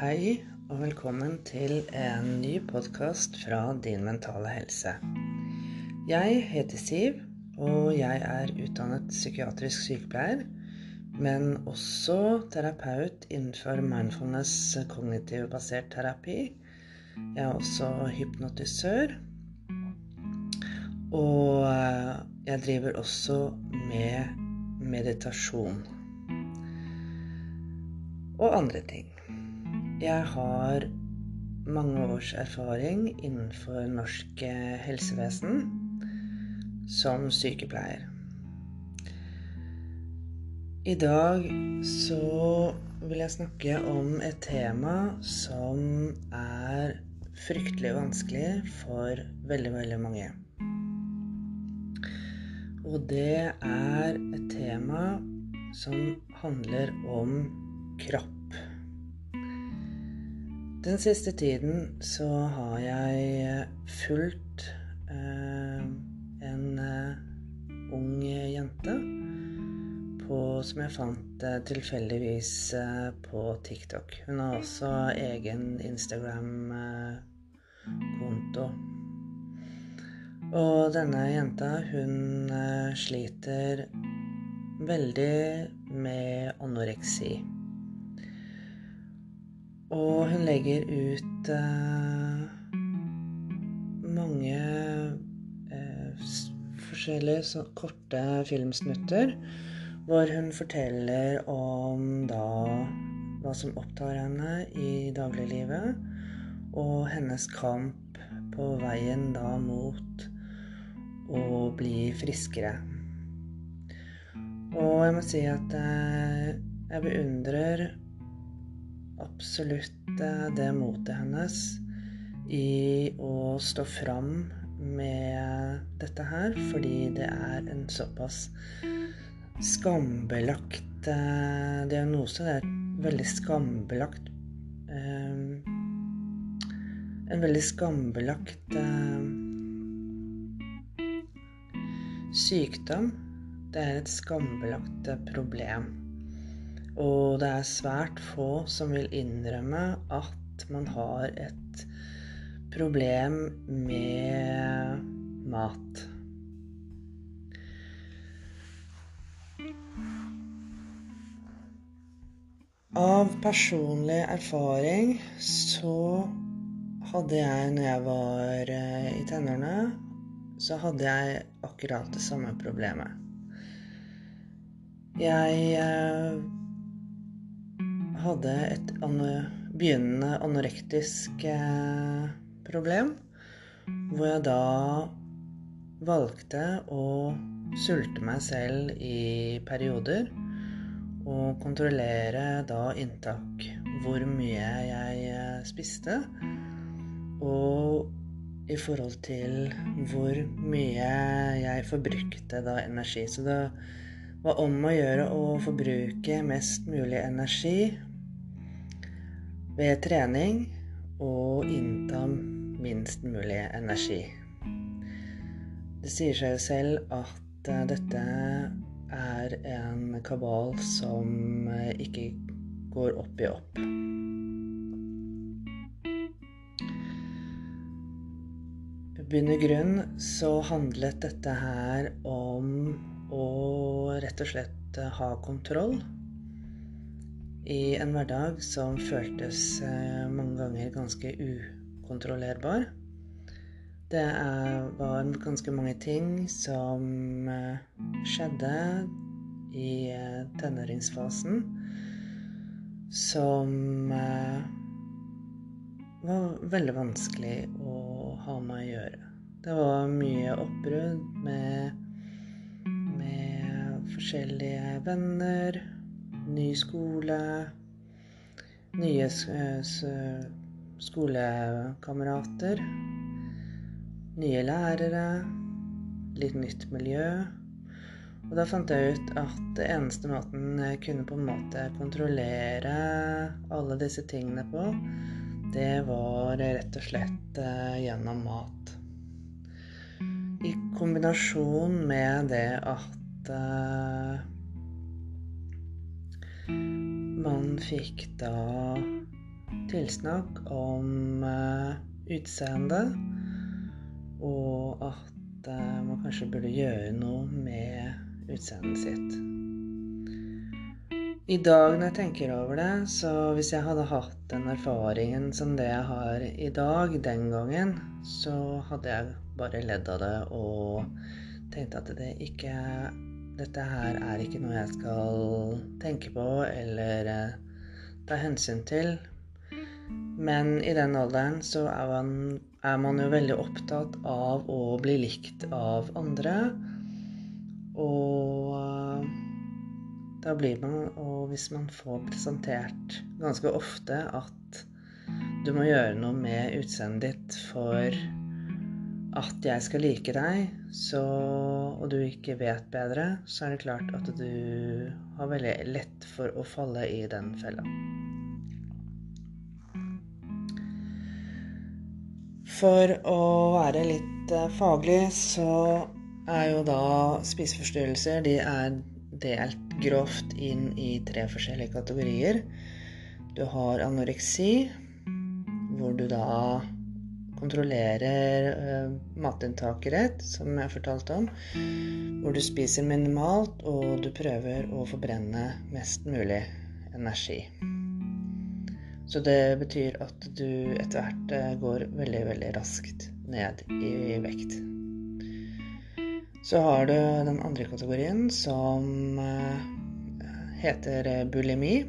Hei og velkommen til en ny podkast fra Din mentale helse. Jeg heter Siv, og jeg er utdannet psykiatrisk sykepleier, men også terapeut innenfor mindfulness kognitiv basert terapi. Jeg er også hypnotisør. Og jeg driver også med meditasjon og andre ting. Jeg har mange års erfaring innenfor norsk helsevesen som sykepleier. I dag så vil jeg snakke om et tema som er fryktelig vanskelig for veldig, veldig mange. Og det er et tema som handler om kropp. Den siste tiden så har jeg fulgt eh, en eh, ung jente på, som jeg fant eh, tilfeldigvis eh, på TikTok. Hun har også egen Instagram-konto. Og denne jenta, hun eh, sliter veldig med anoreksi. Og hun legger ut uh, mange uh, forskjellige så, korte filmsnutter hvor hun forteller om da hva som opptar henne i dagliglivet, og hennes kamp på veien da mot å bli friskere. Og jeg må si at uh, jeg beundrer absolutt det motet hennes i å stå fram med dette her, fordi det er en såpass skambelagt eh, diagnose. Det er veldig skambelagt eh, En veldig skambelagt eh, sykdom. Det er et skambelagt eh, problem. Og det er svært få som vil innrømme at man har et problem med mat. Av personlig erfaring så hadde jeg, når jeg var eh, i tenårene, så hadde jeg akkurat det samme problemet. Jeg eh, hadde et begynnende anorektisk eh, problem, hvor jeg da valgte å sulte meg selv i perioder og kontrollere da inntak, hvor mye jeg eh, spiste, og i forhold til hvor mye jeg forbrukte da energi. Så det var om å gjøre å forbruke mest mulig energi ved trening og innta minst mulig energi. Det sier seg selv at eh, dette er en kabal som eh, ikke går opp i opp. I bunn og grunn så handlet dette her om å rett og slett ha kontroll i en hverdag som føltes eh, mange ganger ganske ukontrollerbar. Det var ganske mange ting som eh, skjedde i eh, tenåringsfasen som var veldig vanskelig å ha med å gjøre. Det var mye oppbrudd med, med forskjellige venner ny skole, nye skolekamerater, nye lærere, litt nytt miljø. Og da fant jeg ut at det eneste måten jeg kunne på en måte kontrollere alle disse tingene på, det var rett og slett eh, gjennom mat. I kombinasjon med det at man fikk da tilsnakk om uh, utseende, og at uh, man kanskje burde gjøre noe med utseendet sitt. I dag når jeg tenker over det, så hvis jeg hadde hatt den erfaringen som det jeg har i dag, den gangen, så hadde jeg bare ledd av det og tenkt at det ikke Dette her er ikke noe jeg skal tenke på eller eh, ta hensyn til. Men i den alderen så er man, er man jo veldig opptatt av å bli likt av andre. Og da blir man, og hvis man får presentert ganske ofte at du må gjøre noe med utseendet ditt for at jeg skal like deg, så, og du ikke vet bedre, så er det klart at du har veldig lett for å falle i den fella. For å være litt eh, faglig, så er jo da spiseforstyrrelser de er delt grovt inn i tre forskjellige kategorier. Du har anoreksi, hvor du da kontrollerer uh, matinntaket ditt, som jeg fortalte om. Hvor du spiser minimalt, og du prøver å forbrenne mest mulig energi. Så det betyr at du etter hvert uh, går veldig, veldig raskt ned i vekt. Så har du den andre kategorien som eh, heter bulimi.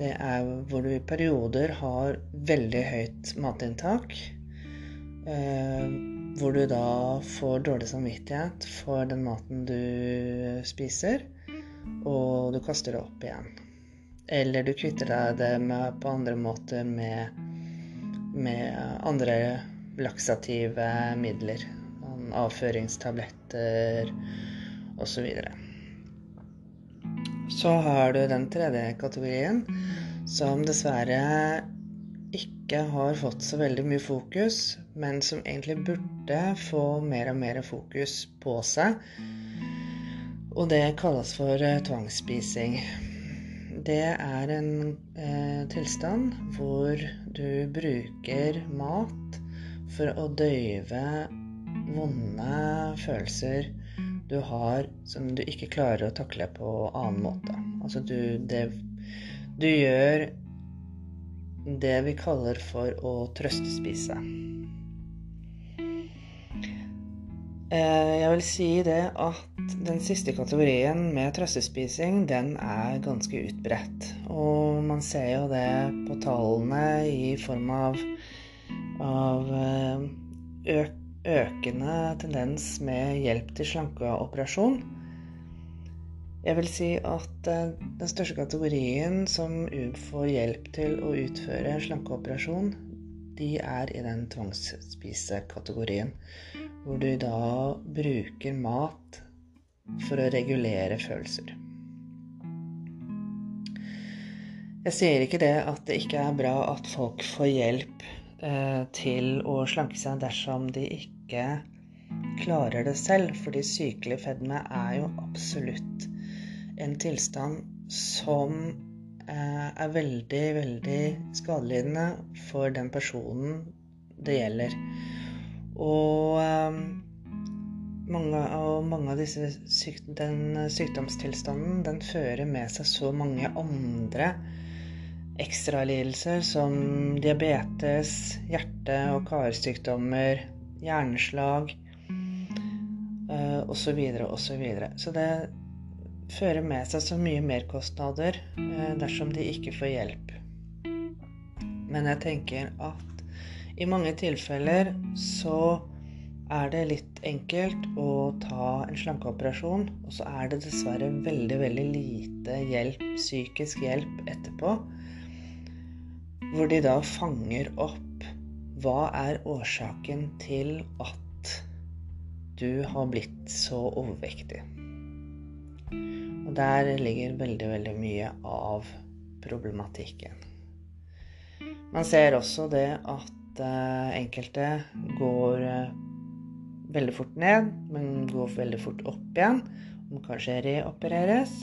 Det er hvor du i perioder har veldig høyt matinntak. Eh, hvor du da får dårlig samvittighet for den maten du spiser, og du kaster det opp igjen. Eller du kvitter deg det med, på andre måter med, med andre laksative midler avføringstabletter osv. Så, har du den tredje kategorien, som dessverre ikke har fått så veldig mye fokus, men som egentlig burde få mer og mer fokus på seg. Og det kalles for eh, tvangsspising. Det er en eh, tilstand hvor du bruker mat for å døyve vonde følelser du har som du ikke klarer å takle på annen måte. Altså du det, Du gjør det vi kaller for å trøstespise. Eh, jeg vil si det at den siste kategorien med trøstespising, den er ganske utbredt. Og man ser jo det på tallene i form av, av eh, økt økende tendens med hjelp til slankeoperasjon. Jeg vil si at eh, den største kategorien som får hjelp til å utføre slankeoperasjon, de er i den tvangsspise-kategorien, hvor du da bruker mat for å regulere følelser. Jeg sier ikke det at det ikke er bra at folk får hjelp Eh, til å slanke seg dersom de ikke klarer det selv. Fordi sykelig fedme er jo absolutt en tilstand som eh, er veldig, veldig skadelidende for den personen det gjelder. Og eh, mange, og mange av disse syk, den sykdomstilstanden den fører med seg så mange andre ekstralidelser som diabetes, hjerte- og karsykdommer, hjerneslag osv. videre osv. Så, videre. så det fører med seg så mye merkostnader uh, dersom de ikke får hjelp. Men jeg tenker at i mange tilfeller så er det litt enkelt å ta en slankeoperasjon, og så er det dessverre veldig, veldig lite hjelp, psykisk hjelp etterpå hvor de da fanger opp hva er årsaken til at du har blitt så overvektig. Og der ligger veldig, veldig mye av problematikken. Man ser også det at uh, enkelte går uh, veldig fort ned, men går veldig fort opp igjen. Må kanskje reopereres.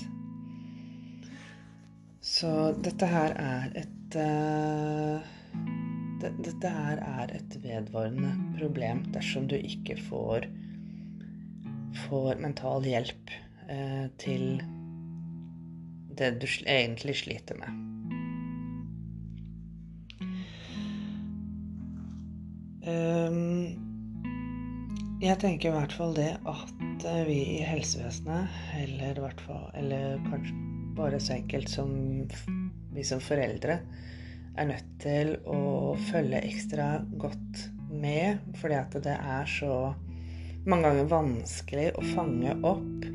Så dette her er et uh, dette her er et vedvarende problem dersom du ikke får, får mental hjelp eh, til det du egentlig sliter med. Um, jeg tenker i hvert fall det at eh, vi i helsevesenet, eller, eller kanskje bare så enkelt som vi som foreldre, er nødt til å følge ekstra godt med, fordi at det er så mange ganger vanskelig å fange opp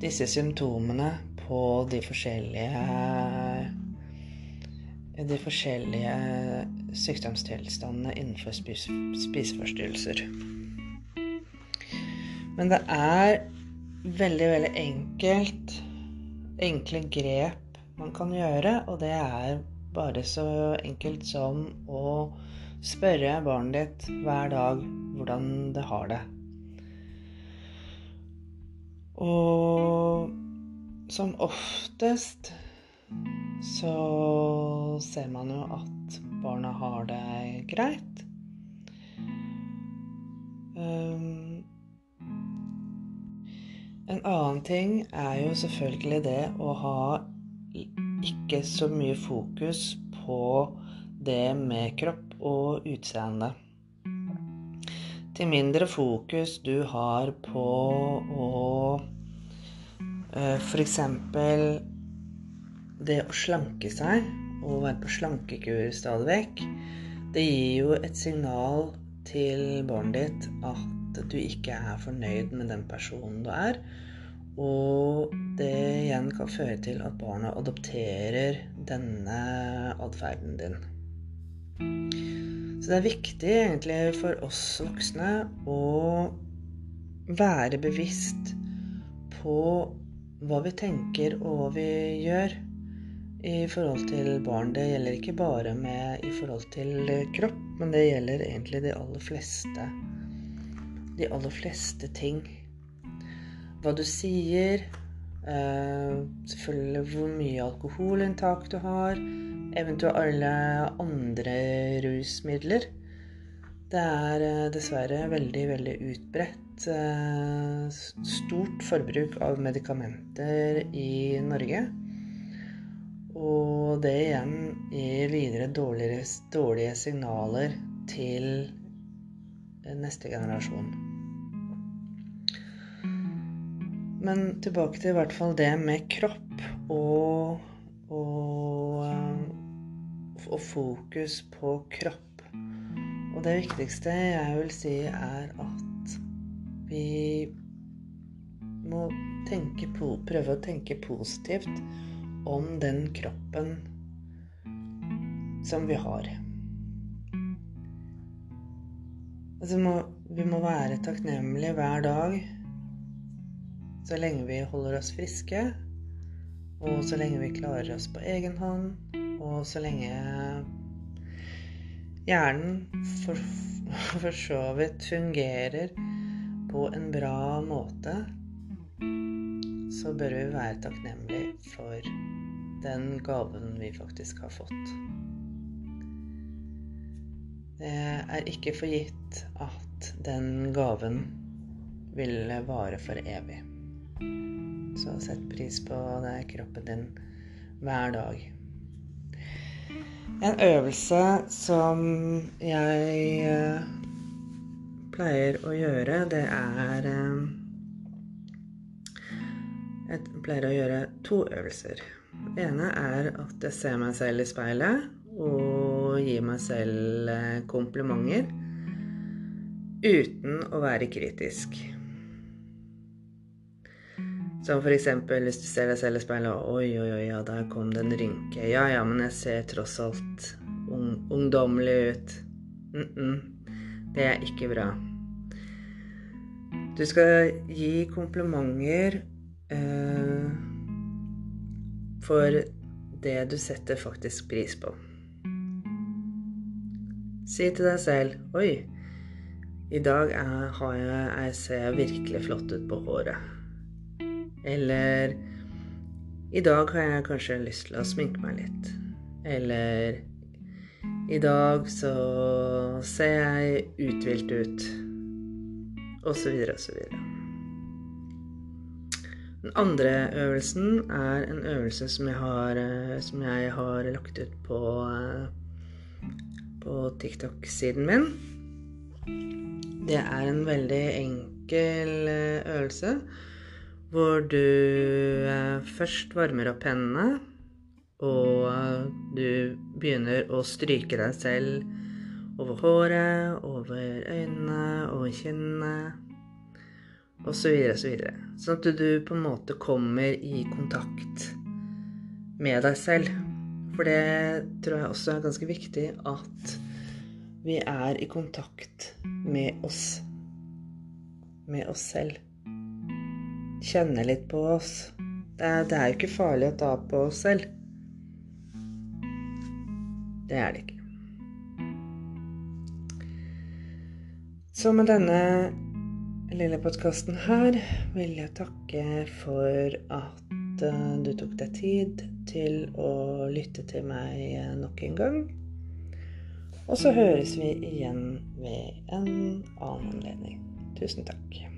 disse symptomene på de forskjellige de forskjellige sykdomstilstandene innenfor spis spiseforstyrrelser. Men det er veldig, veldig enkelt enkle grep man kan gjøre, og det er bare så enkelt som å spørre barnet ditt hver dag hvordan det har det. Og som oftest så ser man jo at barna har det greit. Um, en annen ting er jo selvfølgelig det å ha ikke så mye fokus på det med kropp og utseende. Til mindre fokus du har på å uh, f.eks det å slanke seg og være på slankekur stadig vekk, det gir jo et signal til barnet ditt at du ikke er fornøyd med den personen du er. Og det igjen kan føre til at barna adopterer denne atferden din. Så det er viktig egentlig for oss voksne å være bevisst på hva vi tenker og hva vi gjør i forhold til barn. Det gjelder ikke bare med i forhold til kropp, men det gjelder egentlig de aller fleste. De aller fleste ting. Hva du sier, Uh, selvfølgelig hvor mye alkoholinntak du har, eventuelt alle andre rusmidler. Det er uh, dessverre veldig, veldig utbredt uh, stort forbruk av medikamenter i Norge. Og det igjen gir videre dårlige, dårlige signaler til neste generasjon. Men tilbake til i hvert fall det med kropp og, og, og fokus på kropp. Og det viktigste jeg vil si, er at vi må tenke, prøve å tenke positivt om den kroppen som vi har. Altså, må, vi må være takknemlige hver dag så lenge vi holder oss friske, og så lenge vi klarer oss på egen hånd, og så lenge hjernen for, for så vidt fungerer på en bra måte så bør vi være takknemlige for den gaven vi faktisk har fått. Det er ikke for gitt at den gaven vil vare for evig. Så sett pris på det, kroppen din hver dag. En øvelse som jeg eh, pleier å gjøre, det er eh, jeg pleier å gjøre to øvelser. Det ene er at jeg ser meg selv i speilet og gir meg selv eh, komplimenter uten å være kritisk. Som for eksempel hvis du ser deg selv i speilet og Oi, oi, oi, ja, der kom det en rynke. Ja, ja, men jeg ser tross alt ung ungdommelig ut. Mm -mm. Det er ikke bra. Du skal gi komplimenter Eh, for det du setter faktisk pris på. Si til deg selv Oi, i dag er, har jeg, jeg ser virkelig flott ut på håret. Eller I dag har jeg kanskje lyst til å sminke meg litt. Eller i dag så ser jeg uthvilt ut. Og så videre og så videre. Den andre øvelsen er en øvelse som jeg har, som jeg har lagt ut på, på TikTok-siden min. Det er en veldig enkel øvelse hvor du først varmer opp hendene, og du begynner å stryke deg selv over håret, over øynene, over kinnene osv. osv. Sånn at du på en måte kommer i kontakt med deg selv. For det tror jeg også er ganske viktig at vi er i kontakt med oss. Med oss selv. Kjenne litt på oss. Det er, det er jo ikke farlig å ta på oss selv. Det er det ikke. Så med denne lille podkasten her vil jeg takke for at eh, du tok deg tid til å lytte til meg nok en gang. Og så høres vi igjen ved en annen anledning. Tusen takk.